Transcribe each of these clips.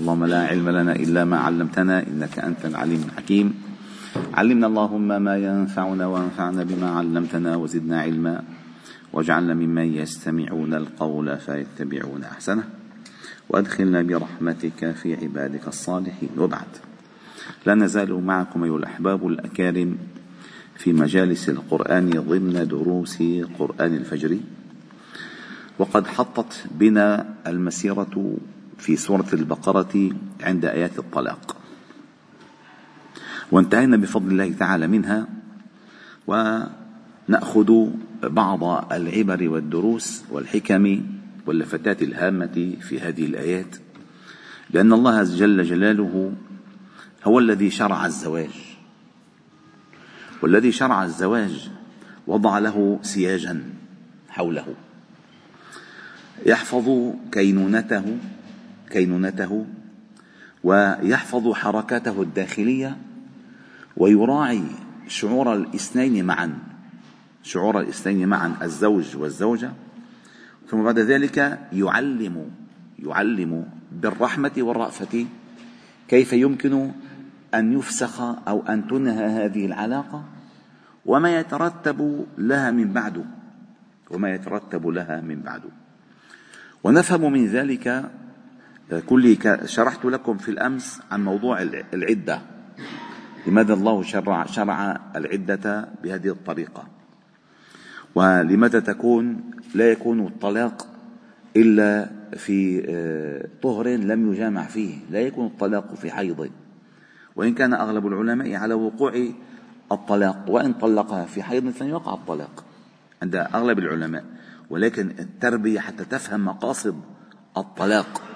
اللهم لا علم لنا إلا ما علمتنا إنك أنت العليم الحكيم. علمنا اللهم ما ينفعنا وانفعنا بما علمتنا وزدنا علما. واجعلنا ممن يستمعون القول فيتبعون أحسنه. وأدخلنا برحمتك في عبادك الصالحين. وبعد. لا نزال معكم أيها الأحباب الأكارم في مجالس القرآن ضمن دروس قرآن الفجر. وقد حطت بنا المسيرة في سورة البقرة عند آيات الطلاق. وانتهينا بفضل الله تعالى منها ونأخذ بعض العبر والدروس والحكم واللفتات الهامة في هذه الآيات لأن الله جل جلاله هو الذي شرع الزواج. والذي شرع الزواج وضع له سياجا حوله. يحفظ كينونته كينونته ويحفظ حركاته الداخلية ويراعي شعور الاثنين معا شعور الاثنين معا الزوج والزوجة. ثم بعد ذلك يعلم يعلم بالرحمة والرأفة كيف يمكن أن يفسخ أو أن تنهى هذه العلاقة وما يترتب لها من بعد وما يترتب لها من بعد. ونفهم من ذلك كله شرحت لكم في الأمس عن موضوع العدة. لماذا الله شرع شرع العدة بهذه الطريقة؟ ولماذا تكون لا يكون الطلاق إلا في آه، طهر لم يجامع فيه؟ لا يكون الطلاق في حيض. وإن كان أغلب العلماء على وقوع الطلاق وإن طلقها في حيض فيقع الطلاق عند أغلب العلماء. ولكن التربية حتى تفهم مقاصد الطلاق.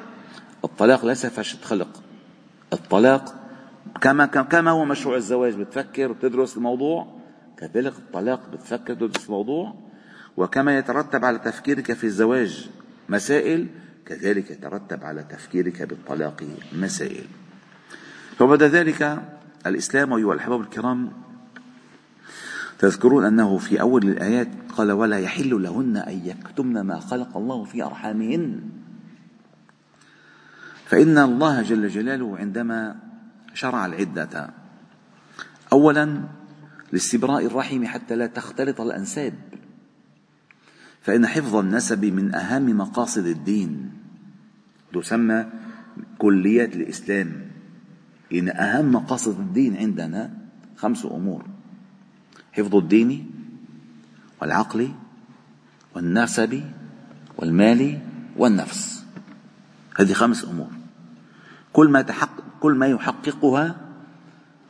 الطلاق ليس فشل خلق الطلاق كما كما هو مشروع الزواج بتفكر وتدرس الموضوع. كذلك الطلاق بتفكر تدرس الموضوع. وكما يترتب على تفكيرك في الزواج مسائل كذلك يترتب على تفكيرك بالطلاق مسائل. فبعد ذلك الإسلام أيها الأحباب الكرام تذكرون أنه في أول الآيات قال ولا يحل لهن أن يكتمن ما خلق الله في أرحامهن. فإن الله جل جلاله عندما شرع العدة أولا لاستبراء الرحم حتى لا تختلط الأنساب. فإن حفظ النسب من أهم مقاصد الدين تسمى كليات الإسلام. إن أهم مقاصد الدين عندنا خمس أمور حفظ الدين والعقل والنسب والمال والنفس. هذه خمس أمور. كل ما تحقق كل ما يحققها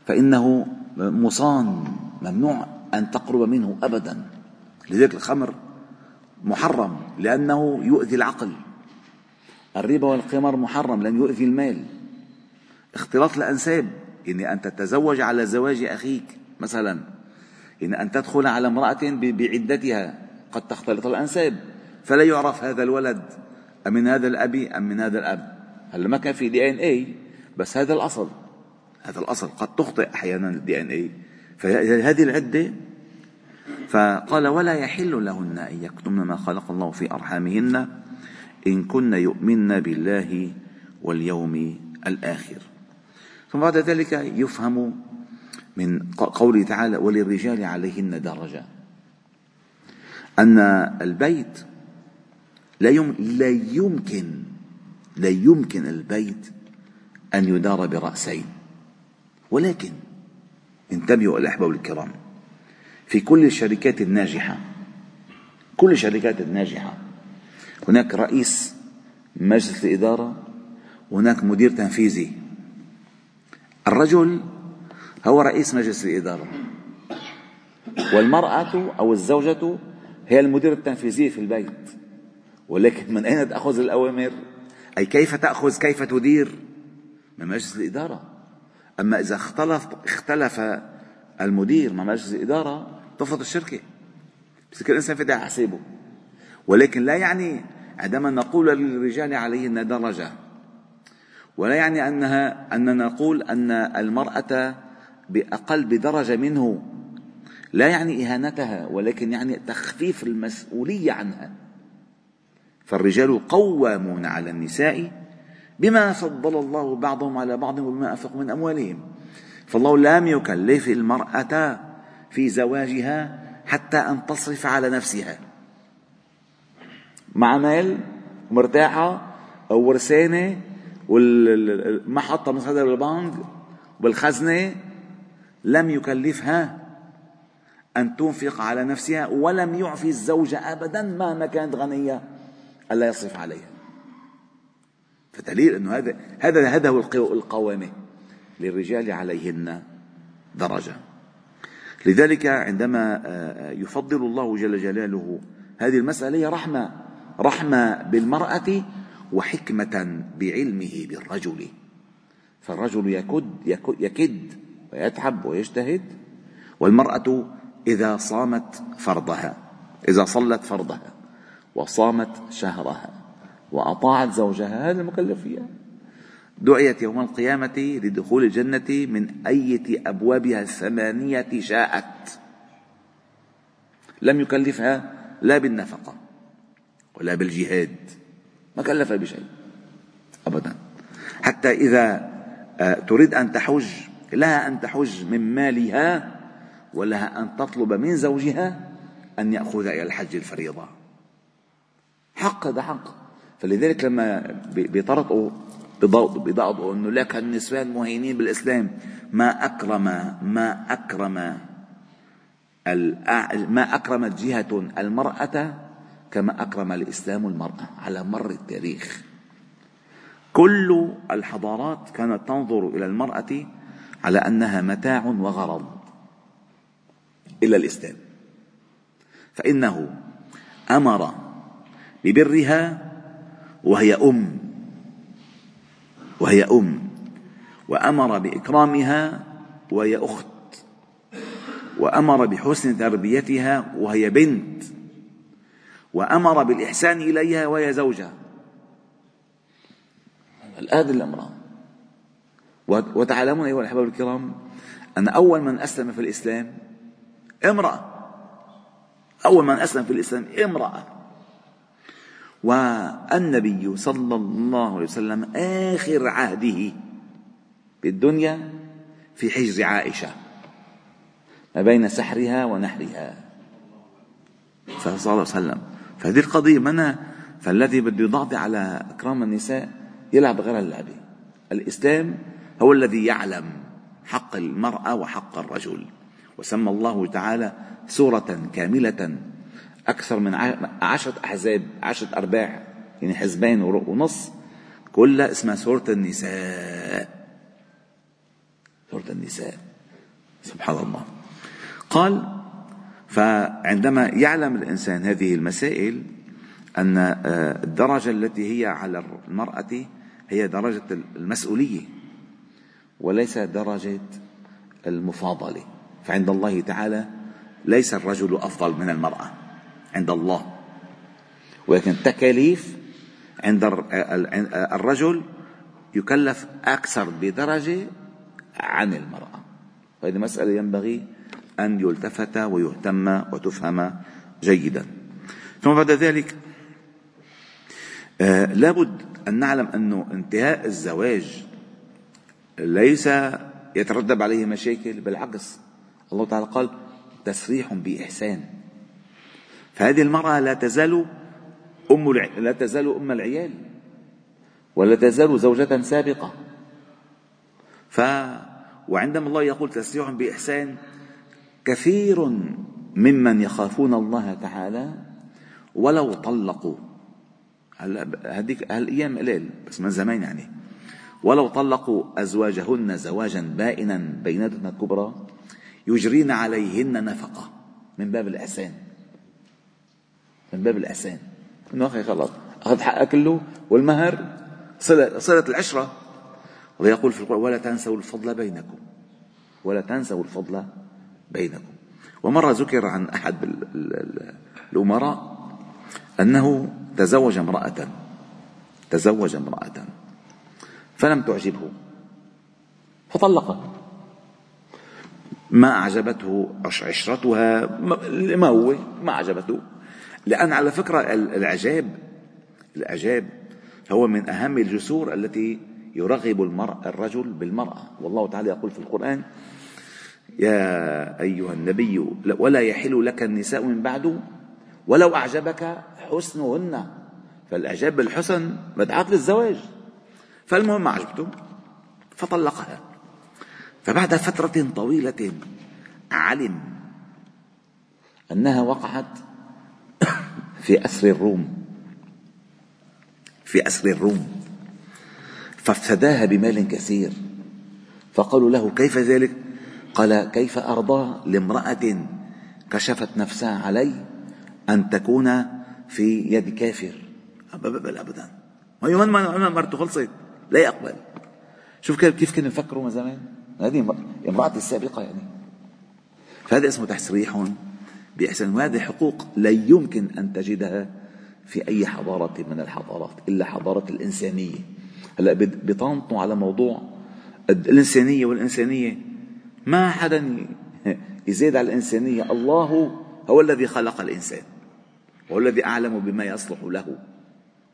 فإنه مصان ممنوع أن تقرب منه أبدا. لذلك الخمر محرم لأنه يؤذي العقل. الربا والقمار محرم لأنه يؤذي المال. اختلاط الأنساب يعني أن تتزوج على زواج أخيك مثلا. يعني أن تدخل على امرأة بعدتها قد تختلط الأنساب. فلا يعرف هذا الولد. أم من هذا الأب أم من هذا الأب؟ هلا ما كان في دي ان اي بس هذا الأصل. هذا الأصل. قد تخطئ أحيانا الدي ان اي فهذه العدة فقال ولا يحل لهن أن يكتمن ما خلق الله في أرحامهن إن كن يؤمن بالله واليوم الآخر. ثم بعد ذلك يفهم من قوله تعالى وللرجال عليهن درجة. أن البيت لا لا يمكن لا يمكن البيت أن يدار برأسين. ولكن انتبهوا الأحباب الكرام في كل الشركات الناجحة كل الشركات الناجحة هناك رئيس مجلس الإدارة وهناك مدير تنفيذي. الرجل هو رئيس مجلس الإدارة. والمرأة أو الزوجة هي المدير التنفيذي في البيت. ولكن من أين تأخذ الأوامر؟ أي كيف تأخذ؟ كيف تدير؟ من مجلس الإدارة. أما إذا اختلف اختلف المدير مع مجلس الإدارة تفضل الشركة. بس كل إنسان فتح حسابه. ولكن لا يعني عندما نقول للرجال عليهن درجة ولا يعني أنها أننا نقول أن المرأة بأقل بدرجة منه لا يعني إهانتها ولكن يعني تخفيف المسؤولية عنها. فالرجال قوامون على النساء بما فضل الله بعضهم على بعض وبما أنفقوا من أموالهم. فالله لم يكلف المرأة في زواجها حتى أن تصرف على نفسها. مع مال مرتاحة أو ورسانة وما حاطة بالبنك بالخزنة لم يكلفها أن تنفق على نفسها ولم يعفي الزوجة أبدا مهما كانت غنية. ألا يصرف عليها. فدليل أنه هذا هذا هذا هو القوامة للرجال عليهن درجة. لذلك عندما آه، يفضل الله جل جلاله هذه المسألة هي رحمة رحمة بالمرأة وحكمة بعلمه بالرجل. فالرجل يكد يكد ويتعب ويجتهد والمرأة إذا صامت فرضها إذا صلت فرضها. وصامت شهرها وأطاعت زوجها. هذا المكلف فيها دعيت يوم القيامة لدخول الجنة من أية أبوابها الثمانية شاءت. لم يكلفها لا بالنفقة ولا بالجهاد. ما كلفها بشيء أبدا. حتى إذا آه، تريد أن تحج لها أن تحج من مالها ولها أن تطلب من زوجها أن يأخذ إلى الحج الفريضة. حق هذا حق. فلذلك لما بيطرقوا بضغطوا إنه لك النسوان مهينين بالإسلام. ما أكرم ما أكرم ما اكرمت جهة المرأة كما أكرم الإسلام المرأة على مر التاريخ. كل الحضارات كانت تنظر إلى المرأة على أنها متاع وغرض الا الإسلام. فإنه أمر ببرها وهي أم وهي أم وأمر بإكرامها وهي أخت وأمر بحسن تربيتها وهي بنت وأمر بالإحسان إليها وهي زوجه هذه الأمران. وتعلمون أيها الأحباب الكرام أن أول من أسلم في الإسلام امرأة. أول من أسلم في الإسلام امرأة. والنبي صلى الله عليه وسلم آخر عهده بالدنيا في حجر عائشة ما بين سحرها ونحرها. صلى الله عليه وسلم. فهذه القضية منا فالذي بده يضعضي على إكرام النساء يلعب غير اللعبة الإسلام هو الذي يعلم حق المرأة وحق الرجل وسمى الله تعالى سورة كاملة أكثر من عشرة أحزاب عشرة أرباع يعني حزبين ونص كلها اسمها سورة النساء. سورة النساء. سبحان الله. قال فعندما يعلم الإنسان هذه المسائل أن آه، الدرجة التي هي على المرأة هي درجة المسؤولية وليس درجة المفاضلة. فعند الله تعالى ليس الرجل أفضل من المرأة. عند الله. ولكن التكاليف عند الرجل يكلف أكثر بدرجة عن المرأة. وهذه مسألة ينبغي أن يلتفت ويهتم وتفهم جيدا. ثم بعد ذلك آه لابد أن نعلم أن انتهاء الزواج ليس يترتب عليه مشاكل بالعكس الله تعالى قال تسريح بإحسان. فهذه المرأة لا تزال أم لا تزال أم العيال ولا تزال زوجة سابقة. ف وعندما الله يقول تسريح بإحسان كثير ممن يخافون الله تعالى ولو طلقوا. هلا هذيك هالأيام قليل بس من زمان يعني. ولو طلقوا أزواجهن زواجا بائنا بينتهن كبرى يجرين عليهن نفقة من باب الإحسان. من باب الإحسان. إنه أخي خلاص أخذ حقك كله والمهر. صلة, العشرة. الله يقول في القرآن ولا تنسوا الفضل بينكم. ولا تنسوا الفضل بينكم. ومرة ذكر عن أحد الأمراء أنه تزوج امرأة. تزوج امرأة. فلم تعجبه. فطلقها ما أعجبته عشرتها ما هو؟ ما أعجبته. لأن على فكرة الإعجاب الإعجاب هو من أهم الجسور التي يرغب المرء الرجل بالمرأة. والله تعالى يقول في القرآن يا أيها النبي ولا يحل لك النساء من بعد ولو أعجبك حسنهن. فالإعجاب بالحسن مدعاة للزواج. فالمهم عجبته فطلقها. فبعد فترة طويلة علم أنها وقعت في أسر الروم. في أسر الروم. فافتداها بمال كثير. فقالوا له كيف ذلك؟ قال كيف أرضى لامرأة كشفت نفسها علي أن تكون في يد كافر؟ أبدا. ما ما مرته خلصت. لا يقبل. شوف كيف كانوا يفكروا من زمان. هذه امرأتي السابقة يعني. فهذا اسمه تسريح. بإحسان. وهذه حقوق لا يمكن أن تجدها في أي حضارة من الحضارات إلا حضارة الإنسانية. هلا بيطنطوا على موضوع الإنسانية والإنسانية. ما حدا يزيد على الإنسانية. الله هو الذي خلق الإنسان. وهو الذي أعلم بما يصلح له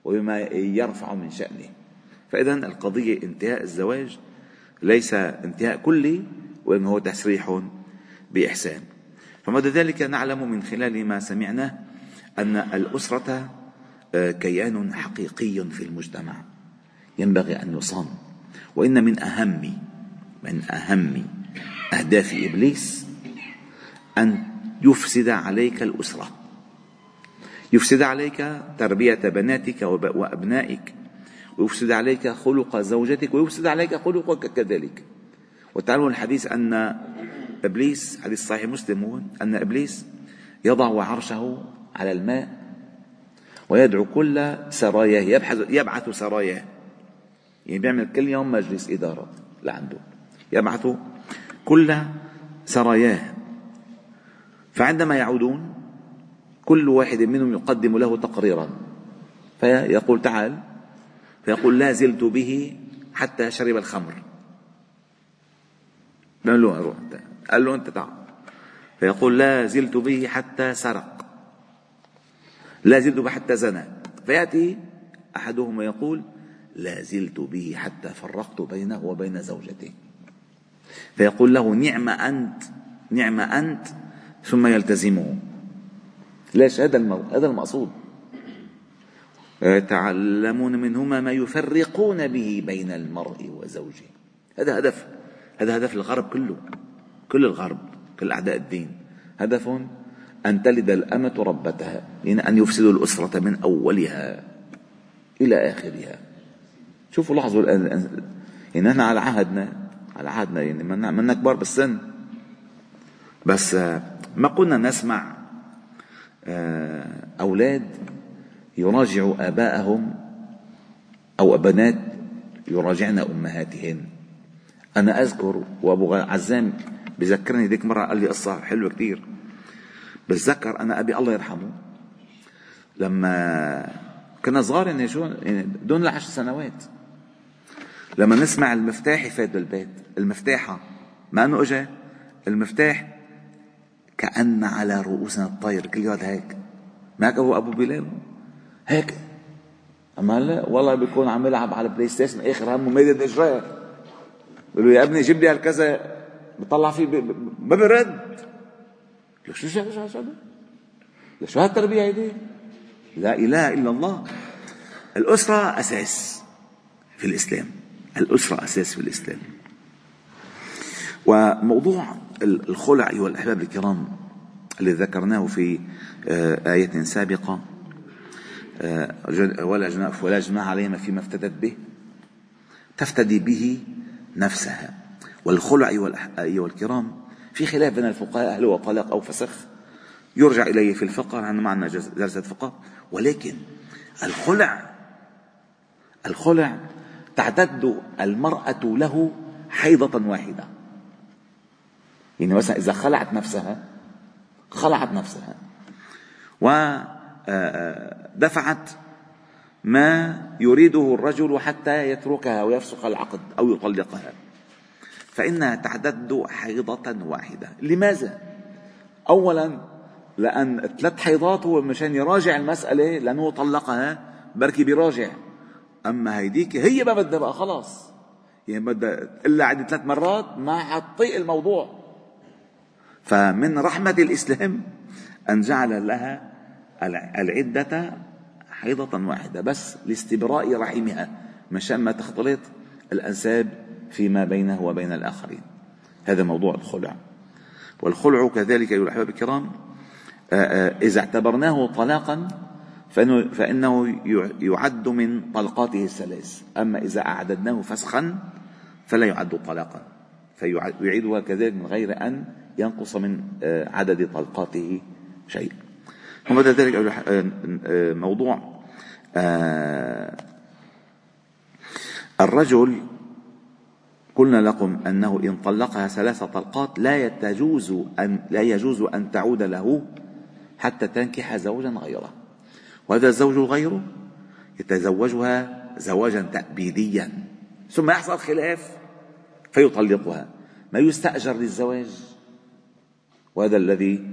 وبما يرفع من شأنه. فإذا القضية انتهاء الزواج ليس انتهاء كلي وإنما هو تسريح بإحسان. فمدى ذلك نعلم من خلال ما سمعناه أن الأسرة آه، كيان حقيقي في المجتمع. ينبغي أن يصان وإن من أهم من أهم أهداف إبليس أن يفسد عليك الأسرة. يفسد عليك تربية بناتك وأبنائك. ويفسد عليك خلق زوجتك. ويفسد عليك خلقك كذلك. وتعلموا الحديث أن إبليس حديث صحيح مسلم هو أن إبليس يضع عرشه على الماء ويدعو كل سراياه يبحث يبعث سراياه. يعني بيعمل كل يوم مجلس إدارة لعنده. يبعث كل سراياه. فعندما يعودون كل واحد منهم يقدم له تقريرا. فيقول تعال فيقول لا زلت به حتى شرب الخمر. قال له روح. قال له انت تعال فيقول لا زلت به حتى سرق. لا زلت به حتى زنى. فيأتي احدهم ويقول لا زلت به حتى فرقت بينه وبين زوجته فيقول له نعم أنت نعم أنت ثم يلتزمه. ليش؟ هذا هذا المقصود. يتعلمون منهما ما يفرقون به بين المرء وزوجه. هذا هدف هذا هدف الغرب كله. كل الغرب كل أعداء الدين. هدف أن تلد الأمة ربتها يعني أن يفسدوا الأسرة من أولها إلى آخرها. شوفوا لاحظوا الآن يعني نحن على عهدنا على عهدنا يعني منا كبار بالسن. بس ما كنا نسمع آه، أولاد يراجع آباءهم أو بنات يراجعن أمهاتهن. أنا أذكر وأبو عزام بذكرني ذيك مرة قال لي قصة حلوة كثير بتذكر أنا أبي الله يرحمه لما كنا صغار يعني شو يعني دون العشر سنوات لما نسمع المفتاح يفات بالبيت المفتاحة. ما أنه إجا؟ المفتاح كأن على رؤوسنا الطير كل يوم هيك. معك أبو أبو بلال؟ هيك. هلا والله بيكون عم يلعب على ال PlayStation آخر همه ميدان اجراه بقول له يا ابني جيب لي هالكذا. بطلع فيه ما برد لك شو شو شو شو شو هالتربية هيدي؟ لا إله إلا الله. الأسرة أساس في الإسلام. الأسرة أساس في الإسلام. وموضوع الخلع أيها الأحباب الكرام الذي ذكرناه في آه، آية سابقة ولا جناح ولا جناح عليهما فيما افتدت به تفتدي به نفسها. والخلع أيها الكرام في خلاف بين الفقهاء هل هو طلاق أو فسخ يرجع إليه في الفقه نحن معنا جلسة فقه. ولكن الخلع الخلع تعتد المرأة له حيضة واحدة. يعني مثلا إذا خلعت نفسها خلعت نفسها و دفعت ما يريده الرجل حتى يتركها ويفسخ العقد أو يطلقها. فانها تعتد حيضة واحدة. لماذا؟ اولا لأن ثلاث حيضات هو مشان يراجع المسألة لأنه طلقها بركي بيراجع. أما هيديك هي ما بدها بقى خلاص. يعني بدها إلا عندي ثلاث مرات ما حتطيق الموضوع. فمن رحمة الإسلام أن جعل لها العدة حيضة واحدة بس لاستبراء رحمها مشان ما تختلط الأنساب فيما بينه وبين الآخرين. هذا موضوع الخلع. والخلع كذلك أيها الأحباب الكرام إذا اعتبرناه طلاقا فإنه, فإنه يعد من طلقاته الثلاث. أما إذا أعددناه فسخا فلا يعد طلاقا. فيعيدها كذلك من غير أن ينقص من عدد طلقاته شيء وبعد ذلك موضوع الرجل قلنا لكم أنه إن طلقها ثلاث طلقات لا يجوز أن لا يجوز أن تعود له حتى تنكح زوجا غيره. وهذا الزوج غيره يتزوجها زواجا تأبيديا. ثم يحصل خلاف فيطلقها. ما يستأجر للزواج؟ وهذا الذي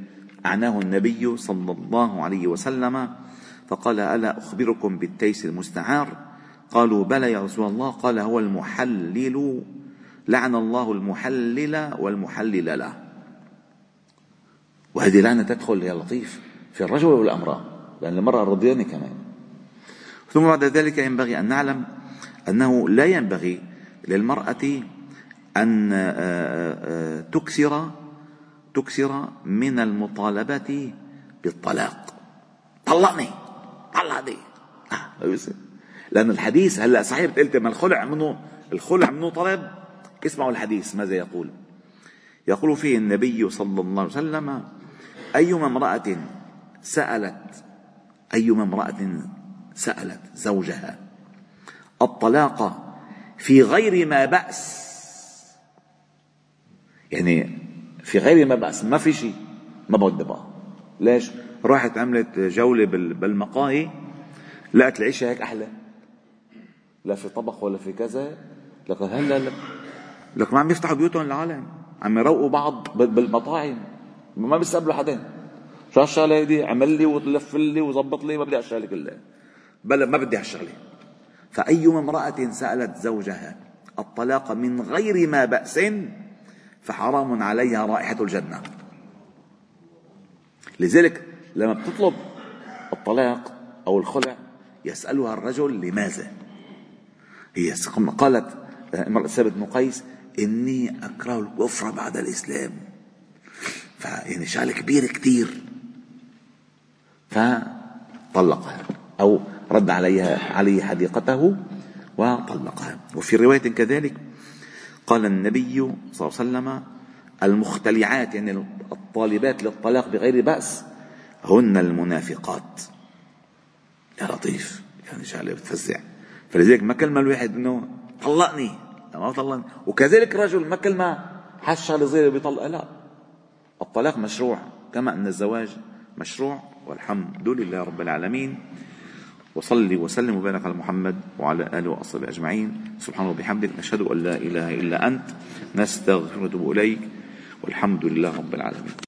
أعناه النبي صلى الله عليه وسلم فقال ألا أخبركم بالتيس المستعار؟ قالوا بلى يا رسول الله. قال هو المحلل لعن الله المحلل والمحلل له. وهذه لعنة تدخل يا لطيف في الرجل والأمرأة لأن المرأة رضيانة كمان. ثم بعد ذلك ينبغي أن نعلم أنه لا ينبغي للمرأة أن آه، آه، تكثر تكثر من المطالبة بالطلاق. طلقني طلقني آه، لأن الحديث هلأ صحيح قلت ما الخلع منه الخلع منه طلب. اسمعوا الحديث ماذا يقول؟ يقول فيه النبي صلى الله عليه وسلم أيما امرأة سألت أيما امرأة سألت زوجها الطلاق في غير ما بأس. يعني في غير ما بأس ما في شيء ما بدها بقى. ليش؟ راحت عملت جولة بالمقاهي لقت العيشة هيك أحلى. لا في طبخ ولا في كذا لك هلا لك ما عم يفتحوا بيوتهم العالم عم يروقوا بعض بالمطاعم. ما بيستقبلوا حدا. شو هالشغلة هيدي؟ عمل لي ولف لي وظبط لي ما بدي هالشغله كلها. بل ما بدي هالشغله فأيما امرأة سألت زوجها الطلاق من غير ما بأس فحرام عليها رائحة الجنة. لذلك لما بتطلب الطلاق أو الخلع يسألها الرجل لماذا؟ هي قالت امرأة ثابت بن قيس إني أكره الكفر بعد الإسلام. فيعني شغلة كبيرة كثير فطلقها أو رد عليها عليه حديقته وطلقها. وفي رواية كذلك قال النبي صلى الله عليه وسلم المختلعات يعني الطالبات للطلاق بغير بأس هن المنافقات. يا لطيف. يعني شغله بتفزع. فلذلك ما كلمة الواحد إنه طلقني. ما طلقني وكذلك الرجل ما كلمة حس شغله صغيره بيطلق لا. الطلاق مشروع كما أن الزواج مشروع والحمد لله رب العالمين. وصلي وسلم وبارك على محمد وعلى آله وأصحابه أجمعين. سبحانه وبحمدك نشهد أن لا إله إلا أنت. نستغفرك ونتوب إليك. والحمد لله رب العالمين.